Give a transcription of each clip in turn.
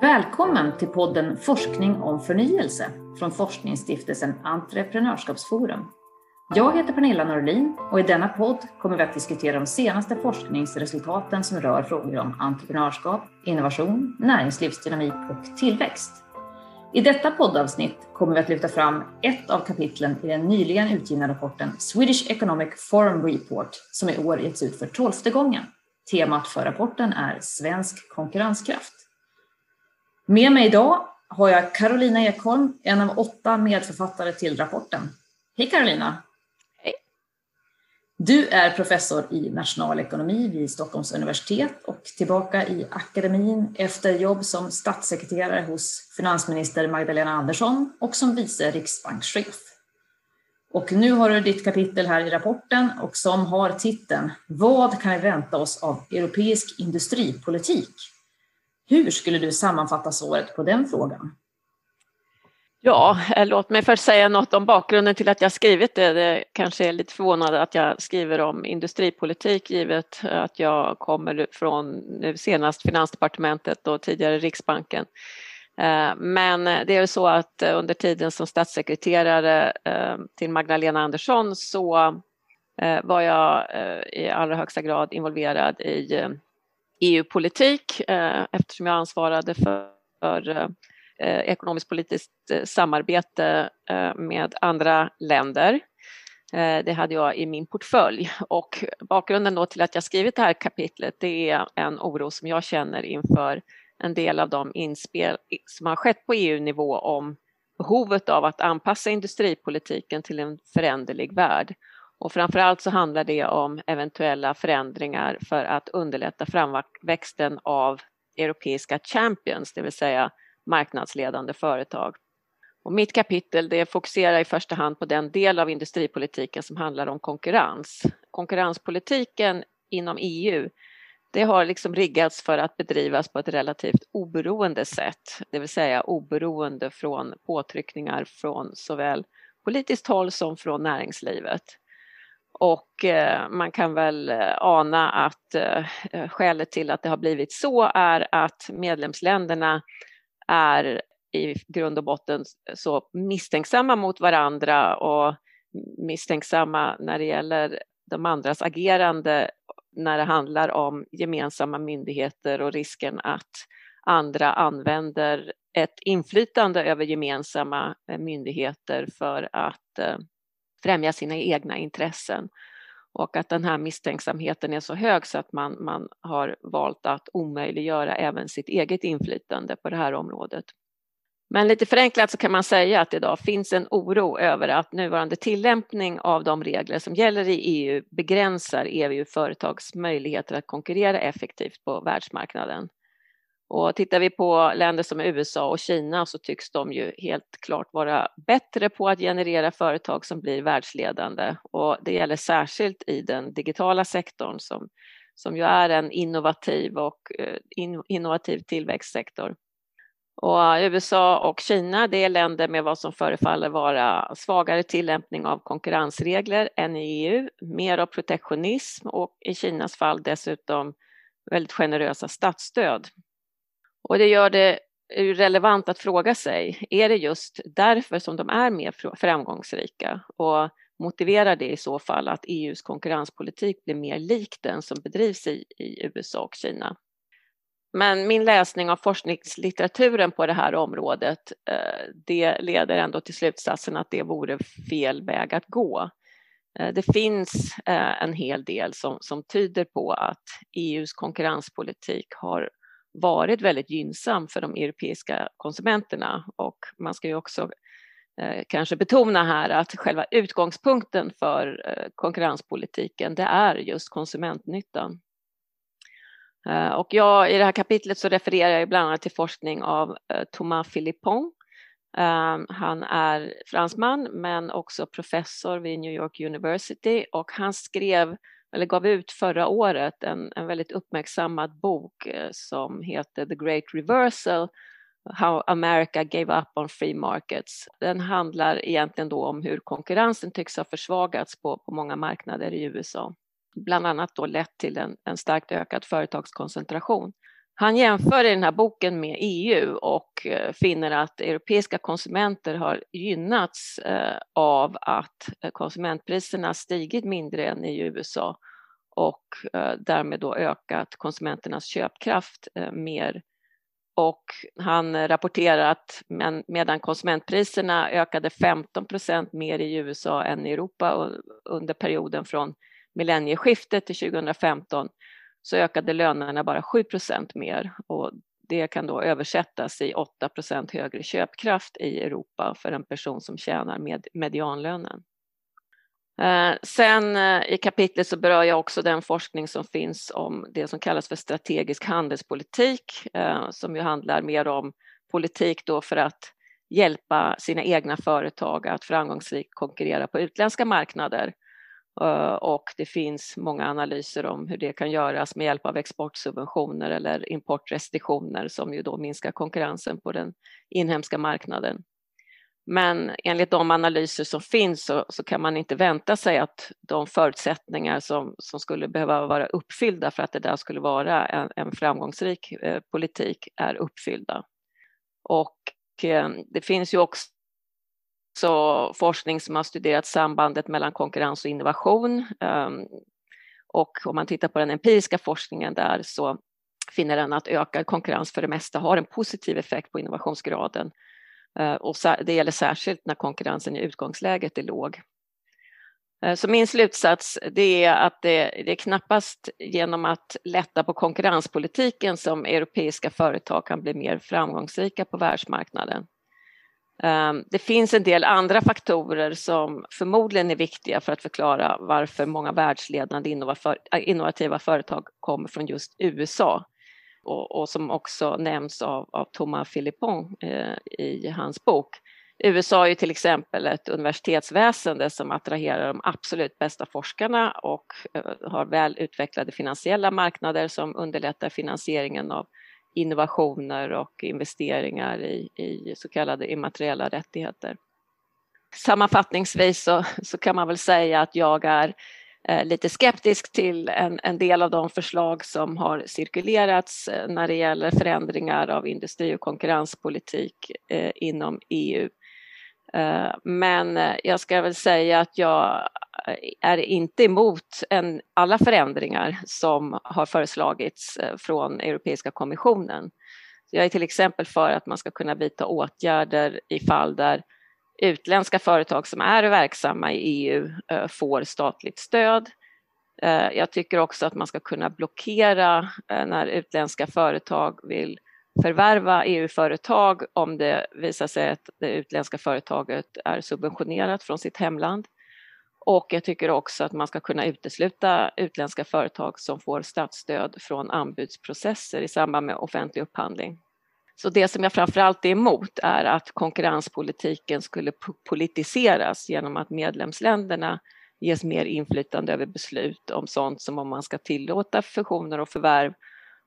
Välkommen till podden Forskning om förnyelse från forskningsstiftelsen Entreprenörskapsforum. Jag heter Pernilla Norlin och i denna podd kommer vi att diskutera de senaste forskningsresultaten som rör frågor om entreprenörskap, innovation, näringslivsdynamik och tillväxt. I detta poddavsnitt kommer vi att lyfta fram ett av kapitlen i den nyligen utgivna rapporten Swedish Economic Forum Report som i år getts ut för tolfte gången. Temat för rapporten är Svensk konkurrenskraft. Med mig idag har jag Carolina Ekholm, en av åtta medförfattare till rapporten. Hej Carolina! Hej! Du är professor i nationalekonomi vid Stockholms universitet och tillbaka i akademin efter jobb som statssekreterare hos finansminister Magdalena Andersson och som vice riksbankschef. Och nu har du ditt kapitel här i rapporten och som har titeln Vad kan vi vänta oss av europeisk industripolitik? Hur skulle du sammanfatta svaret på den frågan? Ja, eh, låt mig först säga något om bakgrunden till att jag skrivit det. Det kanske är lite förvånande att jag skriver om industripolitik givet att jag kommer från nu senast Finansdepartementet och tidigare Riksbanken. Eh, men det är så att eh, under tiden som statssekreterare till Magdalena Andersson så var jag i allra högsta grad involverad i EU-politik eh, eftersom jag ansvarade för, för eh, ekonomiskt politiskt eh, samarbete med andra länder. Det hade jag i min portfölj och bakgrunden då till att jag skrivit det här kapitlet det är en oro som jag känner inför en del av de inspel som har skett på EU-nivå om behovet av att anpassa industripolitiken till en föränderlig värld och framförallt så handlar det om eventuella förändringar för att underlätta framväxten av europeiska champions, det vill säga marknadsledande företag. Och mitt kapitel det fokuserar i första hand på den del av industripolitiken som handlar om konkurrens. Konkurrenspolitiken inom EU det har liksom riggats för att bedrivas på ett relativt oberoende sätt, det vill säga oberoende från påtryckningar från såväl politiskt håll som från näringslivet. Och eh, man kan väl eh, ana att eh, eh, skälet till att det har blivit så är att medlemsländerna är i grund och botten så misstänksamma mot varandra och misstänksamma när det gäller de andras agerande när det handlar om gemensamma myndigheter och risken att andra använder ett inflytande över gemensamma eh, myndigheter för att främja sina egna intressen och att den här misstänksamheten är så hög så att man, man har valt att omöjliggöra även sitt eget inflytande på det här området. Men lite förenklat så kan man säga att idag finns en oro över att nuvarande tillämpning av de regler som gäller i EU begränsar EU-företags möjligheter att konkurrera effektivt på världsmarknaden. Och tittar vi på länder som USA och Kina så tycks de ju helt klart vara bättre på att generera företag som blir världsledande och det gäller särskilt i den digitala sektorn som, som ju är en innovativ och eh, in, innovativ tillväxtsektor. Och USA och Kina det är länder med vad som förefaller vara svagare tillämpning av konkurrensregler än i EU, mer av protektionism och i Kinas fall dessutom väldigt generösa statsstöd och det gör det eh, relevant att fråga sig, är det just därför som de är mer framgångsrika? Och motiverar det i så fall att EUs konkurrenspolitik blir mer lik den som bedrivs i, i USA och Kina? Men min läsning av forskningslitteraturen på det här området, eh, det leder ändå till slutsatsen att det vore fel väg att gå. Eh, det finns en hel del som, som tyder på att EUs konkurrenspolitik har varit väldigt gynnsam för de europeiska konsumenterna och man ska ju också eh, kanske betona här att själva utgångspunkten för eh, konkurrenspolitiken det är just konsumentnyttan. Eh, och jag, i det här kapitlet så refererar jag bland annat till forskning av eh, Thomas Philippon. Ehm, han är fransman men också professor vid New York University och han skrev eller gav ut förra året en, en väldigt uppmärksammad bok eh, som heter The Great Reversal How America Gave Up on Free Markets. Den handlar egentligen då om hur konkurrensen tycks ha försvagats på, på många marknader i USA. Bland annat då lett till en, en starkt ökad företagskoncentration. Han jämför i den här boken med EU och eh, finner att europeiska konsumenter har gynnats eh, av att eh, konsumentpriserna stigit mindre än i USA och därmed då ökat konsumenternas köpkraft mer. Och han rapporterar att medan konsumentpriserna ökade 15 procent mer i USA än i Europa under perioden från millennieskiftet till 2015 så ökade lönerna bara 7% mer och det kan då översättas i 8% högre köpkraft i Europa för en person som tjänar med medianlönen. Eh, sen eh, i kapitlet så berör jag också den forskning som finns om det som kallas för strategisk handelspolitik eh, som ju handlar mer om politik då för att hjälpa sina egna företag att framgångsrikt konkurrera på utländska marknader Eh, och det finns många analyser om hur det kan göras med hjälp av exportsubventioner eller importrestriktioner som ju då minskar konkurrensen på den inhemska marknaden. Men enligt de analyser som finns så, så, kan man inte vänta sig att de förutsättningar som, som skulle behöva vara uppfyllda för att det där skulle vara en, en framgångsrik eh, politik är uppfyllda. Och eh, det finns ju också så forskning som har studerat sambandet mellan konkurrens och innovation. Ehm, och om man tittar på den empiriska forskningen där så finner den att ökad konkurrens för det mesta har en positiv effekt på innovationsgraden. Eh, och det gäller särskilt när konkurrensen i utgångsläget är låg. Eh, så min slutsats det är att det, det, är knappast genom att lätta på konkurrenspolitiken som europeiska företag kan bli mer framgångsrika på världsmarknaden. Ehm, det finns en del andra faktorer som förmodligen är viktiga för att förklara varför många världsledande äh, innovativa företag kommer från just USA och, och som också nämns av, av Thomas Philippon eh, i hans bok. USA är ju till exempel ett universitetsväsende som attraherar de absolut bästa forskarna och eh, har väl utvecklade finansiella marknader som underlättar finansieringen av innovationer och investeringar i, i så kallade immateriella rättigheter. Sammanfattningsvis så, så kan man väl säga att jag är eh, lite skeptisk till en, en, del av de förslag som har cirkulerats eh, när det gäller förändringar av industri och konkurrenspolitik eh, inom EU. Eh, men eh, jag ska väl säga att jag är inte emot en, alla förändringar som har föreslagits eh, från Europeiska kommissionen. Jag är till exempel för att man ska kunna vidta åtgärder i fall där utländska företag som är verksamma i EU eh, får statligt stöd. Eh, jag tycker också att man ska kunna blockera när utländska företag vill förvärva EU-företag om det visar sig att det utländska företaget är subventionerat från sitt hemland. Och jag tycker också att man ska kunna utesluta utländska företag som får statsstöd från anbudsprocesser i samband med offentlig upphandling. Så det som jag framförallt är emot är att konkurrenspolitiken skulle politiseras genom att medlemsländerna ges mer inflytande över beslut om sånt som om man ska tillåta fusioner och förvärv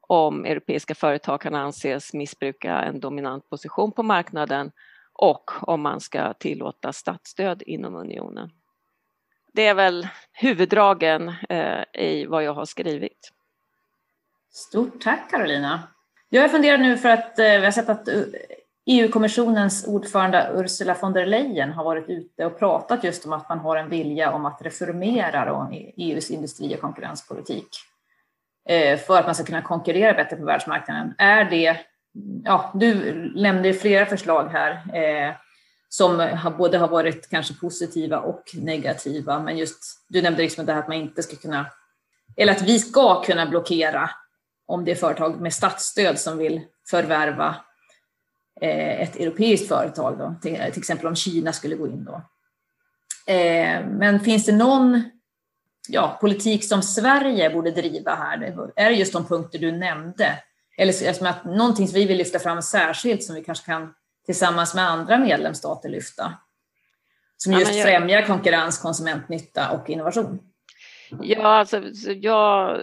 om europeiska företag kan anses missbruka en dominant position på marknaden och om man ska tillåta statsstöd inom unionen. Det är väl huvuddragen eh, i vad jag har skrivit. Stort tack Carolina. Jag funderar nu för att eh, vi har sett att eh, e EU-kommissionens ordförande Ursula von der Leyen har varit ute och pratat just om att man har en vilja om att reformera EUs e industri och konkurrenspolitik. Eh, för att man ska kunna konkurrera bättre på världsmarknaden. Är det, ja, du nämnde flera förslag här eh, som både har varit kanske positiva och negativa, men just du nämnde liksom det här att man inte ska kunna, eller att vi ska kunna blockera om det är företag med statsstöd som vill förvärva eh, ett europeiskt företag, då, till, exempel om Kina skulle gå in då. Eh, men finns det någon ja, politik som Sverige borde driva här? Är det just de punkter du nämnde? Eller som att någonting som vi vill lyfta fram särskilt som vi kanske kan tillsammans med andra medlemsstater lyfta? Som just ja, jag... främjar konkurrens, konsumentnytta och innovation. Ja, alltså, jag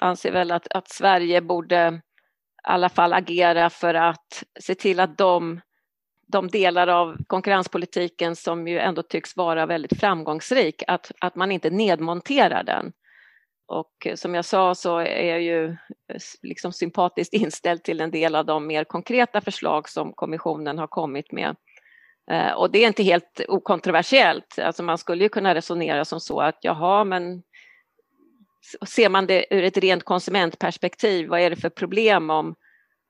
anser väl att, att Sverige borde i alla fall agera för att se till att de de delar av konkurrenspolitiken som ju ändå tycks vara väldigt framgångsrik, att, att man inte nedmonterar den och eh, som jag sa så är jag ju eh, liksom sympatiskt inställd till en del av de mer konkreta förslag som kommissionen har kommit med. Eh, och det är inte helt okontroversiellt, alltså man skulle ju kunna resonera som så att jaha, men ser man det ur ett rent konsumentperspektiv, vad är det för problem om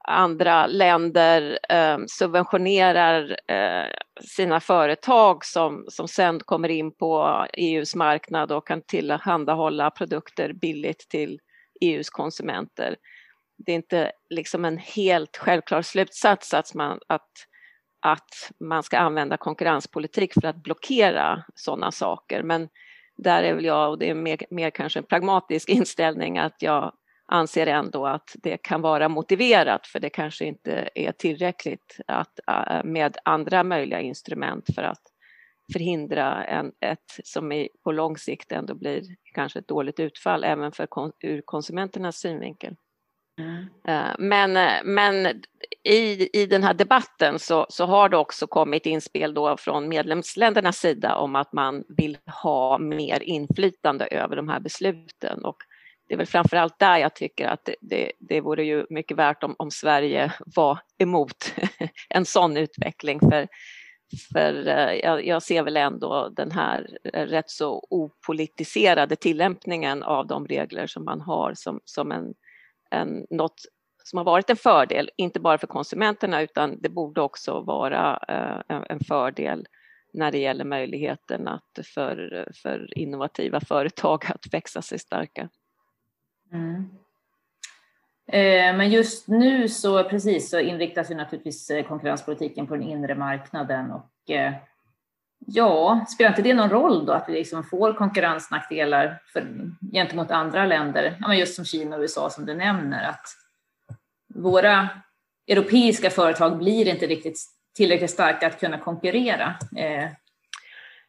andra länder eh, subventionerar eh, sina företag som, som sen kommer in på EUs marknad och kan tillhandahålla produkter billigt till EUs konsumenter. Det är inte liksom en helt självklar slutsats att man, att, att man ska använda konkurrenspolitik för att blockera sådana saker, men där är väl jag, och det är mer, mer kanske en pragmatisk inställning, att jag anser ändå att det kan vara motiverat för det kanske inte är tillräckligt att, äh, med andra möjliga instrument för att förhindra en, ett som i, på lång sikt ändå blir kanske ett dåligt utfall även för ur konsumenternas synvinkel. Mm. Äh, men, men i, i den här debatten så, så har det också kommit inspel då från medlemsländernas sida om att man vill ha mer inflytande över de här besluten och det är väl framför allt där jag tycker att det, det, det vore ju mycket värt om, om Sverige var emot en sån utveckling. För, för eh, jag, jag, ser väl ändå den här eh, rätt så opolitiserade tillämpningen av de regler som man har som, som en, en, något som har varit en fördel, inte bara för konsumenterna utan det borde också vara eh, en fördel när det gäller möjligheten att för, för innovativa företag att växa sig starka. Mm. Eh, men just nu så precis så inriktas ju naturligtvis eh, konkurrenspolitiken på den inre marknaden och eh, ja, spelar inte det någon roll då att vi liksom får konkurrensnackdelar för, gentemot andra länder, ja, men just som Kina och USA som du nämner, att våra europeiska företag blir inte riktigt tillräckligt starka att kunna konkurrera.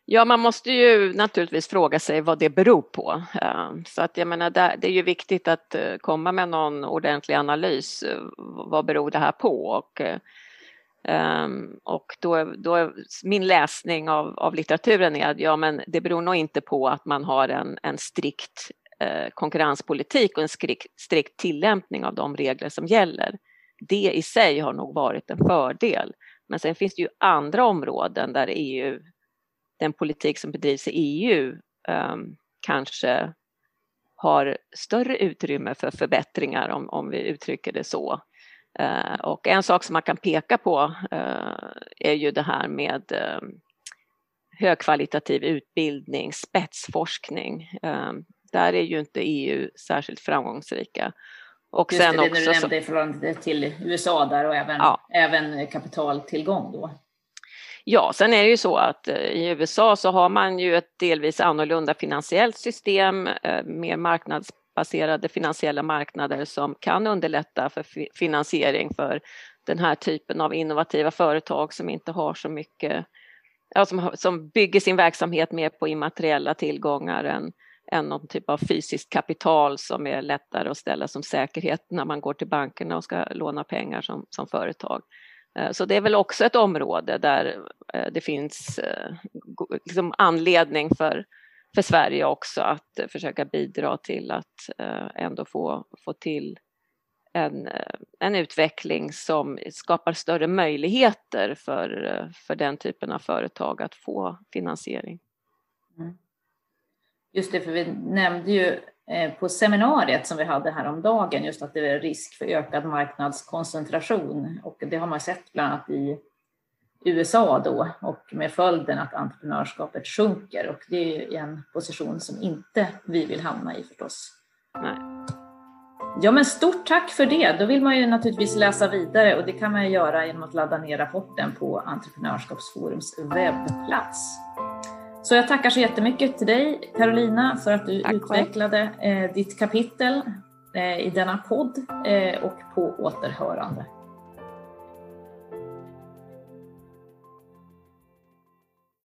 Ja, man måste ju naturligtvis fråga sig vad det beror på. Eh, så att jag menar, det är ju viktigt att eh, komma med någon ordentlig analys. Eh, vad beror det här på? Och, ehm, och då, då min läsning av, av litteraturen är att ja, men det beror nog inte på att man har en, en strikt konkurrenspolitik och en strikt, strikt tillämpning av de regler som gäller. Det i sig har nog varit en fördel. Men sen finns det ju andra områden där EU den politik som bedrivs i EU um, ehm, kanske har större utrymme för förbättringar om, om vi uttrycker det så. Uh, och en sak som man kan peka på uh, är ju det här med uh, högkvalitativ utbildning, spetsforskning. där är ju inte EU särskilt framgångsrika. Och Just sen det, också, du nämnde i förhållande till USA där och även, ja. även kapitaltillgång då. Ja, sen är det ju så att eh, i USA så har man ju ett delvis annorlunda finansiellt system, eh, mer marknadsbaserade finansiella marknader som kan underlätta för finansiering för den här typen av innovativa företag som inte har så mycket, ja, som, som bygger sin verksamhet mer på immateriella tillgångar än, än någon typ av fysiskt kapital som är lättare att ställa som säkerhet när man går till bankerna och ska låna pengar som, som företag. Eh, så det är väl också ett område där eh, det finns eh, liksom anledning för, för Sverige också att försöka bidra till att ändå få, få till en, en utveckling som skapar större möjligheter för, för den typen av företag att få finansiering. Mm. Just det, för vi nämnde ju på seminariet som vi hade häromdagen, just att det är risk för ökad marknadskoncentration. Och det har man sett bland annat i USA då och med följden att entreprenörskapet sjunker och det är en position som inte vi vill hamna i förstås. Nej. Ja men stort tack för det. Då vill man ju naturligtvis läsa vidare och det kan man ju göra genom att ladda ner rapporten på Entreprenörskapsforums webbplats. Så jag tackar så jättemycket till dig Carolina för att du Tack utvecklade eh, ditt kapitel eh, i denna podd eh, och på återhörande.